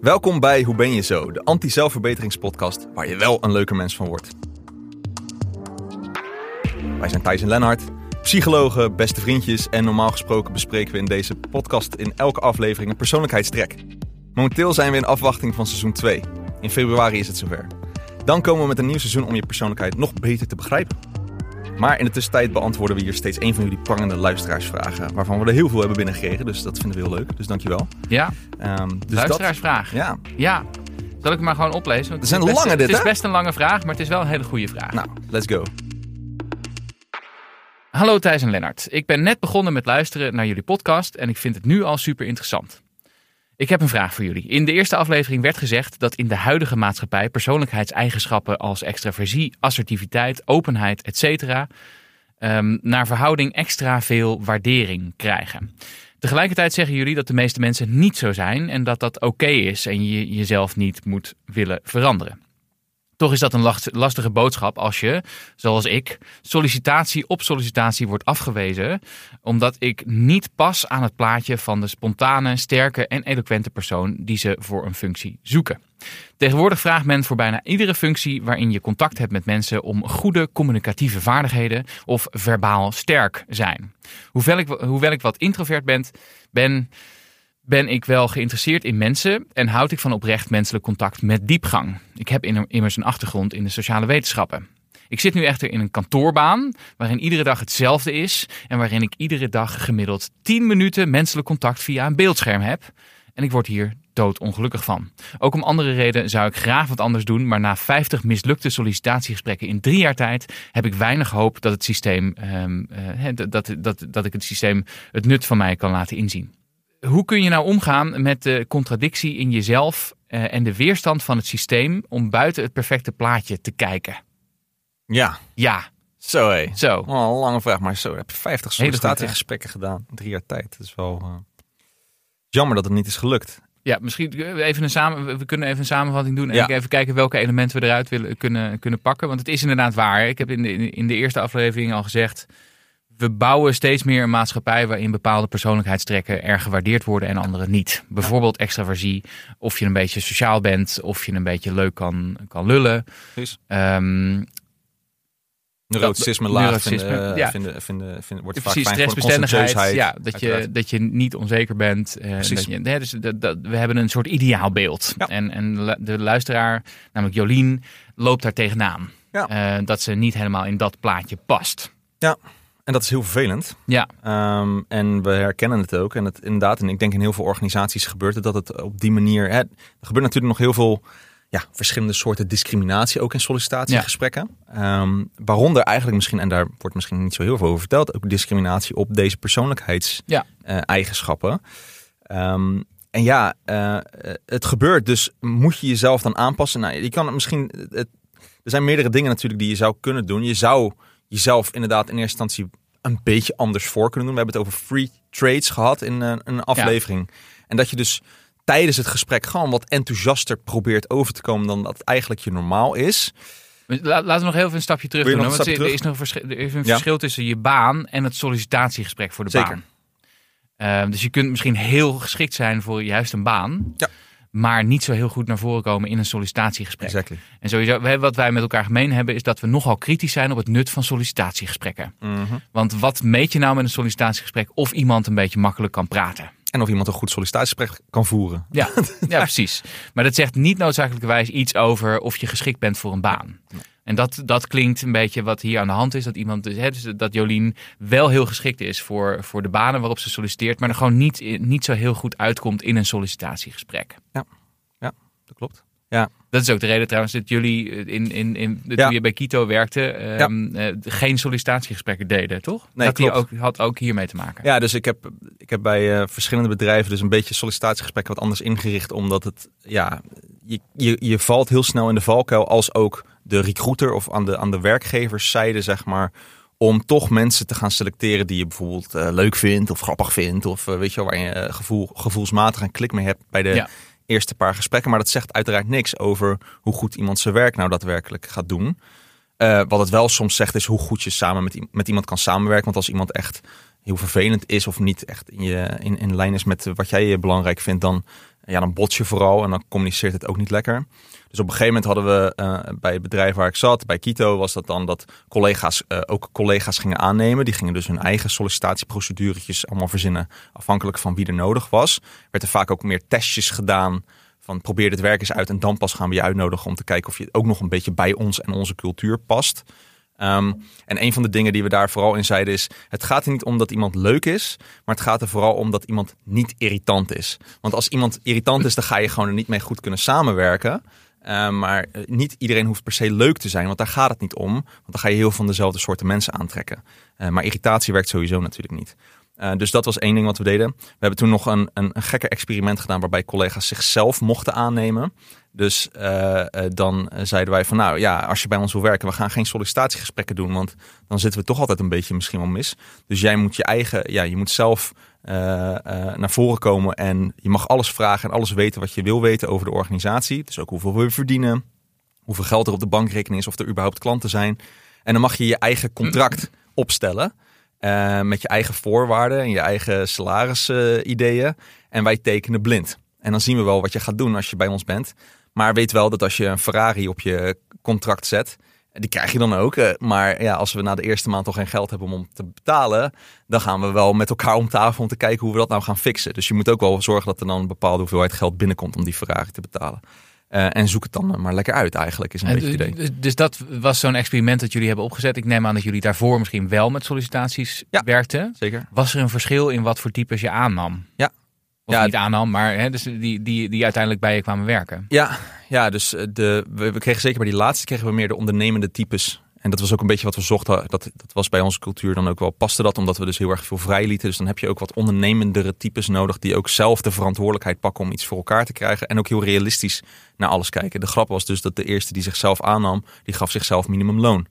Welkom bij Hoe ben je zo, de anti-zelfverbeteringspodcast waar je wel een leuker mens van wordt. Wij zijn Thijs en Lennart, psychologen, beste vriendjes en normaal gesproken bespreken we in deze podcast in elke aflevering een persoonlijkheidstrek. Momenteel zijn we in afwachting van seizoen 2. In februari is het zover. Dan komen we met een nieuw seizoen om je persoonlijkheid nog beter te begrijpen. Maar in de tussentijd beantwoorden we hier steeds een van jullie prangende luisteraarsvragen. Waarvan we er heel veel hebben binnengekregen. Dus dat vinden we heel leuk. Dus dankjewel. Ja, Um, dus luisteraarsvraag. Dat, ja, Ja. Zal ik hem maar gewoon oplezen? Want Het het zijn is best- lange dit, Het is hè? best een lange vraag, maar het is wel een hele goede vraag. nou, let's go. Hallo Thijs en Lennart. Ik ben net begonnen met luisteren naar jullie podcast en ik vind het nu al super interessant. Ik heb een vraag voor jullie. In de eerste aflevering werd gezegd dat in de huidige maatschappij persoonlijkheidseigenschappen als extraversie, assertiviteit, openheid, etc. ehm, naar verhouding extra veel waardering krijgen. Tegelijkertijd zeggen jullie dat de meeste mensen niet zo zijn en dat dat oké is en je jezelf niet moet willen veranderen. Toch is dat een last- lastige boodschap als je, zoals ik, sollicitatie op sollicitatie wordt afgewezen, omdat ik niet pas aan het plaatje van de spontane, sterke en eloquente persoon die ze voor een functie zoeken. Tegenwoordig vraagt men voor bijna iedere functie waarin je contact hebt met mensen om goede communicatieve vaardigheden of verbaal sterk zijn. Hoewel ik, hoewel ik wat introvert ben, ben ben ik wel geïnteresseerd in mensen en houd ik van oprecht menselijk contact met diepgang. Ik heb immers een achtergrond in de sociale wetenschappen. Ik zit nu echter in een kantoorbaan waarin iedere dag hetzelfde is en waarin ik iedere dag gemiddeld 10 minuten menselijk contact via een beeldscherm heb. En ik word hier doodongelukkig van. Ook om andere redenen zou ik graag wat anders doen, maar na 50 mislukte sollicitatiegesprekken in drie jaar tijd heb ik weinig hoop dat het systeem, ehm, eh, dat, dat, dat ik het systeem het nut van mij kan laten inzien hoe kun je nou omgaan met de contradictie in jezelf eh, en de weerstand van het systeem om buiten het perfecte plaatje te kijken? Ja, Ja, zo hé. zo. Oh, een lange vraag, maar zo heb je 50 Hele goede sollicitatiegesprekken gedaan in drie jaar tijd. Dat is wel eh, jammer dat het niet is gelukt. Ja, misschien even een samen, we kunnen even een samenvatting doen en Ja. even kijken welke elementen we eruit willen kunnen, kunnen pakken. Want het is inderdaad waar. Ik heb in de, in de eerste aflevering al gezegd. We bouwen steeds meer een maatschappij waarin bepaalde persoonlijkheidstrekken erg gewaardeerd worden en andere niet. Bijvoorbeeld extraversie, of je een beetje sociaal bent, of je een beetje leuk kan, kan lullen. Precies. Ehm, Neuroticisme laag neuroticisme, vinden, ja. vinden, vinden, vinden, wordt vaak Precies, stressbestendigheid. Ja, dat je, dat je niet onzeker bent. eh, Precies. dat je, dus dat, dat, we hebben een soort ideaalbeeld. Ja. En, en de luisteraar, namelijk Jolien, loopt daar tegenaan. Ja. Eh, dat ze niet helemaal in dat plaatje past. En dat is heel vervelend. Ja, Ehm, en we herkennen het ook. En het inderdaad, en ik denk in heel veel organisaties gebeurt het dat het op die manier. Hè, er gebeurt natuurlijk nog heel veel ja, verschillende soorten discriminatie ook in sollicitatiegesprekken. Ehm, waaronder eigenlijk misschien, en daar wordt misschien niet zo heel veel over verteld, ook discriminatie op deze persoonlijkheidseigenschappen. Ja. Ehm, en ja, eh, het gebeurt, dus moet je jezelf dan aanpassen? Nou, je kan het misschien. Het, er zijn meerdere dingen natuurlijk die je zou kunnen doen. Je zou jezelf inderdaad in eerste instantie een beetje anders voor kunnen doen. We hebben het over free trades gehad in een, een aflevering. En dat je dus tijdens het gesprek gewoon wat enthousiaster probeert over te komen dan dat eigenlijk je normaal is. La- Laten we nog heel even een stapje terug doen. Want er is nog een verschil, er is een Ja. verschil tussen je baan en het sollicitatiegesprek voor de Zeker. baan. Ehm, dus je kunt misschien heel geschikt zijn voor juist een baan. Ja. Maar niet zo heel goed naar voren komen in een sollicitatiegesprek. Exactly. En sowieso, wat wij met elkaar gemeen hebben, is dat we nogal kritisch zijn op het nut van sollicitatiegesprekken. Mhm. Want wat meet je nou met een sollicitatiegesprek of iemand een beetje makkelijk kan praten? En of iemand een goed sollicitatiegesprek kan voeren. Ja, ja precies. Maar dat zegt niet noodzakelijkerwijs iets over of je geschikt bent voor een baan. En dat, dat klinkt een beetje wat hier aan de hand is. Dat iemand, dus, hè, dus dat Jolien wel heel geschikt is voor, voor de banen waarop ze solliciteert, maar er gewoon niet, niet zo heel goed uitkomt in een sollicitatiegesprek. Dat klopt. Dat is ook de reden trouwens dat jullie eh, in, in, in, Ja. toen je bij Kito werkte, ehm, eh, geen sollicitatiegesprekken deden, toch? Nee, dat die klopt. ook, had ook hiermee te maken. Ja, dus ik heb, ik heb bij eh, verschillende bedrijven dus een beetje sollicitatiegesprekken wat anders ingericht. Omdat het, ja, je, je, je valt heel snel in de valkuil als ook de recruiter of aan de, aan de werkgeverszijde, zeg maar. Om toch mensen te gaan selecteren die je bijvoorbeeld eh, leuk vindt of grappig vindt. Of eh, weet je wel, waar je eh, gevoel, gevoelsmatig een klik mee hebt bij de Ja. eerste paar gesprekken. Maar dat zegt uiteraard niks over hoe goed iemand zijn werk nou daadwerkelijk gaat doen. Wat het wel soms zegt is hoe goed je samen met, met iemand kan samenwerken. Want als iemand echt heel vervelend is of niet echt in, je, in, in lijn is met wat jij belangrijk vindt, dan ja, dan bots je vooral en dan communiceert het ook niet lekker. Dus op een gegeven moment hadden we uh, bij het bedrijf waar ik zat, bij Kito, was dat dan dat collega's uh, ook collega's gingen aannemen. Die gingen dus hun eigen sollicitatieproceduretjes allemaal verzinnen, afhankelijk van wie er nodig was. Werd er vaak ook meer testjes gedaan van probeer dit werk eens uit en dan pas gaan we je uitnodigen om te kijken of je ook nog een beetje bij ons en onze cultuur past. Um, en een van de dingen die we daar vooral in zeiden is: het gaat er niet om dat iemand leuk is, maar het gaat er vooral om dat iemand niet irritant is. Want als iemand irritant is, dan ga je gewoon er niet mee goed kunnen samenwerken. Uh, maar eh, niet iedereen hoeft per se leuk te zijn, want daar gaat het niet om. Want dan ga je heel van dezelfde soorten mensen aantrekken. Uh, maar irritatie werkt sowieso natuurlijk niet. Uh, dus dat was één ding wat we deden. We hebben toen nog een, een, experiment gedaan waarbij collega's zichzelf mochten aannemen. Dus uh, dan zeiden wij van nou ja, als je bij ons wil werken, we gaan geen sollicitatiegesprekken doen, want dan zitten we toch altijd een beetje misschien wel mis. Dus jij moet je eigen, ja, je moet zelf uh, naar voren komen en je mag alles vragen en alles weten wat je wil weten over de organisatie. Dus ook hoeveel we verdienen, hoeveel geld er op de bankrekening is, of er überhaupt klanten zijn. En dan mag je je eigen contract opstellen. Met je eigen voorwaarden en je eigen salarisideeën. en wij tekenen blind. En dan zien we wel wat je gaat doen als je bij ons bent. Maar weet wel dat als je een Ferrari op je contract zet, die krijg je dan ook. Eh, maar ja, als we na de eerste maand toch geen geld hebben om te betalen, dan gaan we wel met elkaar om tafel om te kijken hoe we dat nou gaan fixen. Dus je moet ook wel zorgen dat er dan een bepaalde hoeveelheid geld binnenkomt om die Ferrari te betalen. Uh, en zoek het dan maar lekker uit eigenlijk, is een beetje het idee. Dus dat was zo'n experiment dat jullie hebben opgezet. Ik neem aan dat jullie daarvoor misschien wel met sollicitaties ja, werkten. Zeker. Was er een verschil in wat voor types je aannam? Ja, of ja, niet aannam, maar hè, dus die, die, die uiteindelijk bij je kwamen werken. Ja, ja dus de, we, we kregen zeker bij die laatste kregen we meer de ondernemende types. En dat was ook een beetje wat we zochten. Dat, dat was bij onze cultuur dan ook wel. Paste dat omdat we dus heel erg veel vrij lieten. Dus dan heb je ook wat ondernemendere types nodig. Die ook zelf de verantwoordelijkheid pakken om iets voor elkaar te krijgen. En ook heel realistisch naar alles kijken. De grap was dus dat de eerste die zichzelf aannam, die gaf zichzelf minimumloon.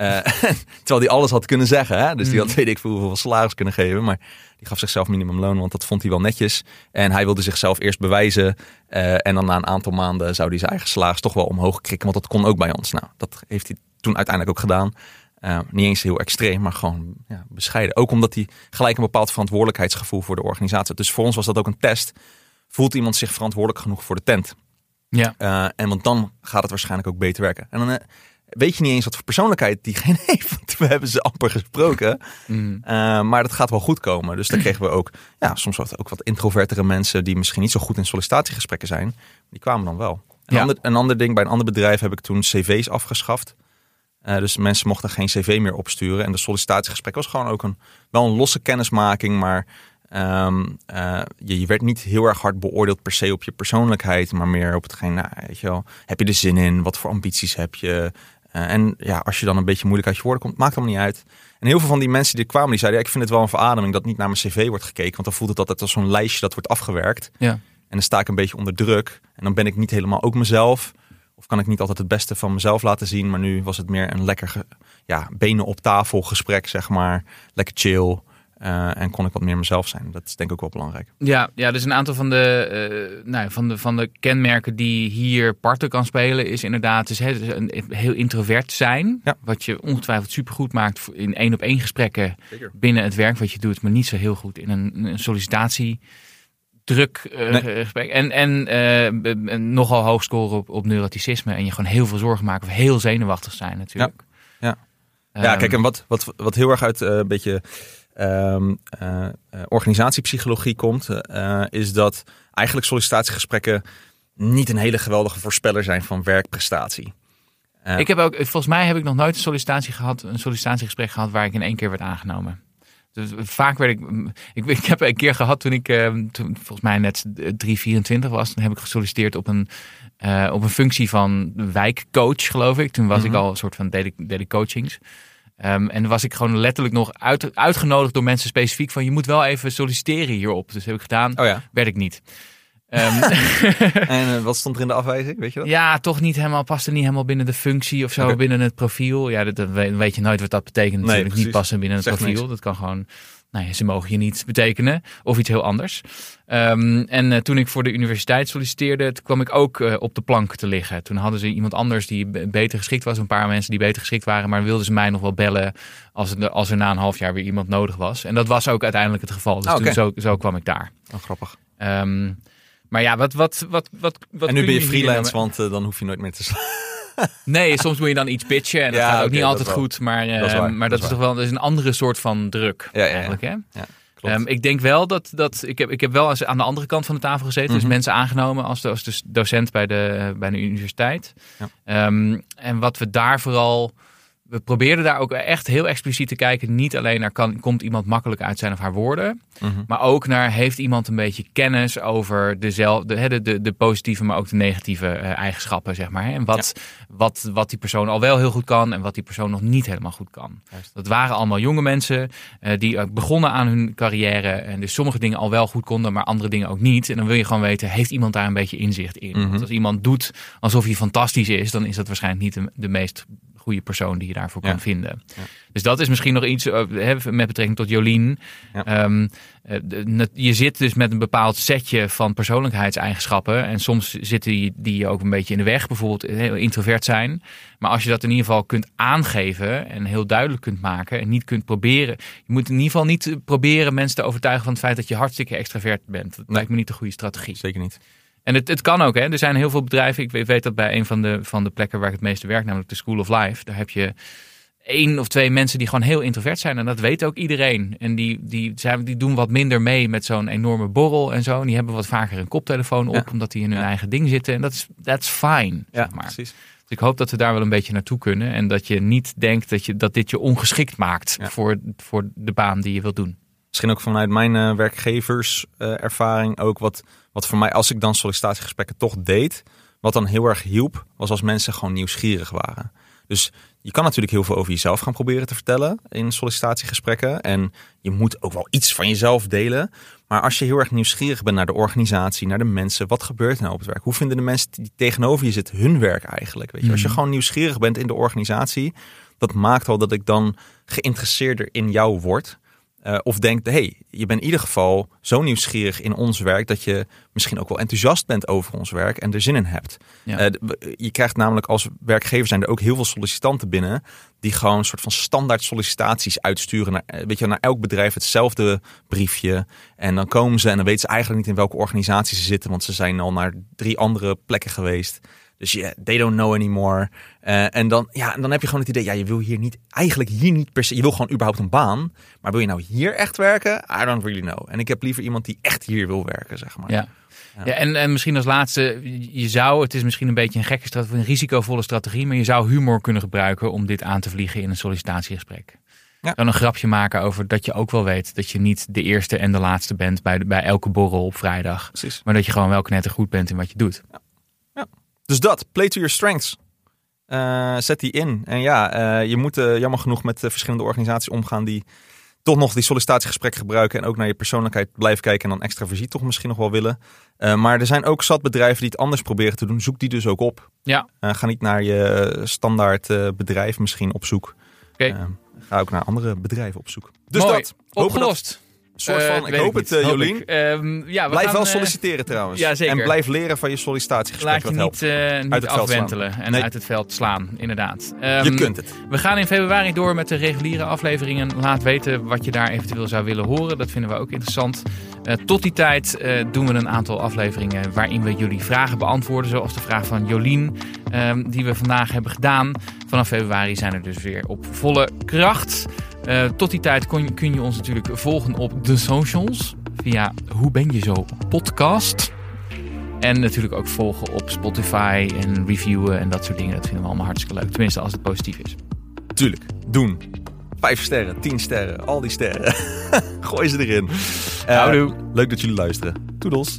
Uh, terwijl die alles had kunnen zeggen. Hè? Dus die had weet ik veel hoeveel salaris kunnen geven. Maar die gaf zichzelf minimumloon, want dat vond hij wel netjes. En hij wilde zichzelf eerst bewijzen. Uh, en dan na een aantal maanden zou hij zijn eigen salaris toch wel omhoog krikken. Want dat kon ook bij ons. Nou, dat heeft hij toen uiteindelijk ook gedaan. Uh, niet eens heel extreem, maar gewoon ja, bescheiden. Ook omdat hij gelijk een bepaald verantwoordelijkheidsgevoel voor de organisatie had. Dus voor ons was dat ook een test. Voelt iemand zich verantwoordelijk genoeg voor de tent? Ja. en want dan gaat het waarschijnlijk ook beter werken. En dan weet je niet eens wat voor persoonlijkheid diegene heeft. Want we hebben ze amper gesproken. Mm. Uh, maar dat gaat wel goed komen. Dus dan kregen we ook ja, soms wat, ook wat introvertere mensen die misschien niet zo goed in sollicitatiegesprekken zijn. Die kwamen dan wel. Een, ja. ander, een ander ding, bij een ander bedrijf heb ik toen cv's afgeschaft. Uh, dus mensen mochten geen cv meer opsturen. En de sollicitatiegesprek was gewoon ook een, wel een losse kennismaking. Maar um, uh, je, je, werd niet heel erg hard beoordeeld per se op je persoonlijkheid. Maar meer op hetgeen, nou, weet je wel, heb je er zin in? Wat voor ambities heb je? Uh, en ja, als je dan een beetje moeilijk uit je woorden komt, maakt het allemaal niet uit. En heel veel van die mensen die kwamen, die zeiden, ja, ik vind het wel een verademing dat niet naar mijn cv wordt gekeken. Want dan voelt het altijd als zo'n lijstje dat wordt afgewerkt. Ja. En dan sta ik een beetje onder druk. En dan ben ik niet helemaal ook mezelf. Of kan ik niet altijd het beste van mezelf laten zien. Maar nu was het meer een lekker ja, benen op tafel gesprek, zeg maar. Lekker chill. Uh, en kon ik wat meer mezelf zijn. Dat is denk ik ook wel belangrijk. Ja, ja dus een aantal van de, uh, nou, van de, van de kenmerken die hier parten kan spelen, is inderdaad dus, he, een, heel introvert zijn. Ja. Wat je ongetwijfeld supergoed maakt in één op één gesprekken Zeker. binnen het werk wat je doet, maar niet zo heel goed in een, een sollicitatie. Druk uh, nee. gesprek. En, en nogal hoog scoren op, op neuroticisme. En je gewoon heel veel zorgen maken of heel zenuwachtig zijn natuurlijk. Ja, ja. ja kijk, en wat, wat, wat heel erg uit een beetje um, uh, organisatiepsychologie komt, uh, is dat eigenlijk sollicitatiegesprekken niet een hele geweldige voorspeller zijn van werkprestatie. ik heb ook, volgens mij heb ik nog nooit een sollicitatie gehad, een sollicitatiegesprek gehad waar ik in één keer werd aangenomen. Dus vaak werd ik, ik, ik heb een keer gehad toen ik, toen, volgens mij net 324 was, dan heb ik gesolliciteerd op een, uh, op een functie van wijkcoach, geloof ik. Toen was mm -hmm. ik al een soort van, deed ik, deed ik coachings. Um, en was ik gewoon letterlijk nog uit, uitgenodigd door mensen specifiek van je moet wel even solliciteren hierop. Dus heb ik gedaan, oh ja. werd ik niet. Um, en uh, wat stond er in de afwijzing, weet je dat? Ja, toch niet helemaal, paste niet helemaal binnen de functie of zo, okay. binnen het profiel. Ja, dat, dat, weet je nooit wat dat betekent natuurlijk. Nee, niet passen binnen het profiel. Niks. Dat kan gewoon nou ja, ze mogen je niet betekenen of iets heel anders. Um, en uh, toen ik voor de universiteit solliciteerde, kwam ik ook uh, op de plank te liggen. Toen hadden ze iemand anders die beter geschikt was, een paar mensen die beter geschikt waren, maar wilden ze mij nog wel bellen als er, als er na een half jaar weer iemand nodig was. En dat was ook uiteindelijk het geval. Dus oh, okay. toen zo, zo kwam ik daar. Oh, grappig. Um, Maar ja, wat, wat, wat, wat, wat en nu ben je freelance, nou- want eh, dan hoef je nooit meer te slaan. Nee, soms moet je dan iets pitchen en dat Ja, gaat ook niet altijd goed. Maar, Dat is eh, waar, maar dat dat, is is toch wel dat is een andere soort van druk Ja, eigenlijk. Hè? Ehm, ik denk wel dat, dat ik, heb, ik heb wel eens aan de andere kant van de tafel gezeten. Dus Mhm. mensen aangenomen als, als dus docent bij de, bij de universiteit. Ehm, en wat we daar vooral. We probeerden daar ook echt heel expliciet te kijken. Niet alleen naar kan, komt iemand makkelijk uit zijn of haar woorden. Mhm. Maar ook naar heeft iemand een beetje kennis over dezelfde, de, de, de positieve, maar ook de negatieve eh, eigenschappen, zeg maar. En wat, wat, wat die persoon al wel heel goed kan en wat die persoon nog niet helemaal goed kan. Juist. Dat waren allemaal jonge mensen eh, die begonnen aan hun carrière. En dus sommige dingen al wel goed konden, maar andere dingen ook niet. En dan wil je gewoon weten, heeft iemand daar een beetje inzicht in? Mhm. Want als iemand doet alsof hij fantastisch is, dan is dat waarschijnlijk niet de, de meest goede persoon die je daarvoor kan vinden. Dus dat is misschien nog iets eh, hè, met betrekking tot Jolien. Eh, net- je zit dus met een bepaald setje van persoonlijkheidseigenschappen. En soms zitten die, die je ook een beetje in de weg. Bijvoorbeeld heel introvert zijn. Maar als je dat in ieder geval kunt aangeven en heel duidelijk kunt maken. En niet kunt proberen. Je moet in ieder geval niet eh, proberen mensen te overtuigen van het feit dat je hartstikke extravert bent. Dat Nee. lijkt me niet de goede strategie. Zeker niet. En het, het kan ook. Hè. Er zijn heel veel bedrijven. Ik weet, weet dat bij een van de, van de plekken waar ik het meeste werk, namelijk de School of Life. Daar heb je één of twee mensen die gewoon heel introvert zijn. En dat weet ook iedereen. En die, die, zijn, die doen wat minder mee met zo'n enorme borrel en zo. En die hebben wat vaker een koptelefoon op, Ja. omdat die in hun Ja. eigen ding zitten. En dat is that's fine. Ja, zeg maar. precies. Dus ik hoop dat we daar wel een beetje naartoe kunnen. En dat je niet denkt dat, je, dat dit je ongeschikt maakt Ja. voor, voor de baan die je wilt doen. Misschien ook vanuit mijn eh, werkgeverservaring ook wat, wat voor mij, als ik dan sollicitatiegesprekken toch deed, wat dan heel erg hielp, was als mensen gewoon nieuwsgierig waren. Dus je kan natuurlijk heel veel over jezelf gaan proberen te vertellen in sollicitatiegesprekken. En je moet ook wel iets van jezelf delen. Maar als je heel erg nieuwsgierig bent naar de organisatie, naar de mensen, wat gebeurt er nou op het werk? Hoe vinden de mensen die tegenover je zitten hun werk eigenlijk? Weet je? Als je Mhm. gewoon nieuwsgierig bent in de organisatie, dat maakt al dat ik dan geïnteresseerder in jou word. Eh, of denkt, hey, je bent in ieder geval zo nieuwsgierig in ons werk dat je misschien ook wel enthousiast bent over ons werk en er zin in hebt. Ja. Eh, je krijgt namelijk als werkgever zijn er ook heel veel sollicitanten binnen die gewoon een soort van standaard sollicitaties uitsturen. Naar, eh, weet je, naar elk bedrijf hetzelfde briefje. En dan komen ze en dan weten ze eigenlijk niet in welke organisatie ze zitten, want ze zijn al naar drie andere plekken geweest. Dus ja, they don't know anymore. Eh, en dan, ja, en dan heb je gewoon het idee, ja, je wil hier niet, eigenlijk hier niet per se, je wil gewoon überhaupt een baan. Maar wil je nou hier echt werken? I don't really know. En ik heb liever iemand die echt hier wil werken, zeg maar. Ja. Ja. Ja, en, en misschien als laatste, je zou, het is misschien een beetje een gekke strategie, een risicovolle strategie, maar je zou humor kunnen gebruiken om dit aan te vliegen in een sollicitatiegesprek. Ja. Dan een grapje maken over dat je ook wel weet dat je niet de eerste en de laatste bent bij, de, bij elke borrel op vrijdag. Precies. Maar dat je gewoon wel knettergoed bent in wat je doet. Dus dat, play to your strengths. Eh, zet die in. En ja, eh, je moet eh, jammer genoeg met verschillende organisaties omgaan die toch nog die sollicitatiegesprekken gebruiken en ook naar je persoonlijkheid blijven kijken en dan extra visie toch misschien nog wel willen. Maar er zijn ook zat bedrijven die het anders proberen te doen. Zoek die dus ook op. Ja. Ga niet naar je standaard bedrijf misschien op zoek. Oké. Ga ook naar andere bedrijven op zoek. Dus Mooi. dat Opgelost. Soort Eh, van, ik hoop het, eh, Jolien. Ehm, ja, we Blijf gaan, wel eh, solliciteren trouwens. ja, zeker. En blijf leren van je sollicitatiegesprek. Laat je niet, niet het veld afwentelen en Nee. uit het veld slaan, inderdaad. je Ehm, kunt het. We gaan in februari door met de reguliere afleveringen. Laat weten wat je daar eventueel zou willen horen. Dat vinden we ook interessant. Tot die tijd doen we een aantal afleveringen waarin we jullie vragen beantwoorden. Zoals de vraag van Jolien, ehm, die we vandaag hebben gedaan. Vanaf februari zijn er dus weer op volle kracht. Eh, tot die tijd kun, kun je ons natuurlijk volgen op de socials. Via Hoe Ben Je Zo podcast. En natuurlijk ook volgen op Spotify en reviewen en dat soort dingen. Dat vinden we allemaal hartstikke leuk. Tenminste als het positief is. Tuurlijk, doen. Vijf sterren, tien sterren, al die sterren. Gooi ze erin. Houdoe. leuk dat jullie luisteren. Toedels.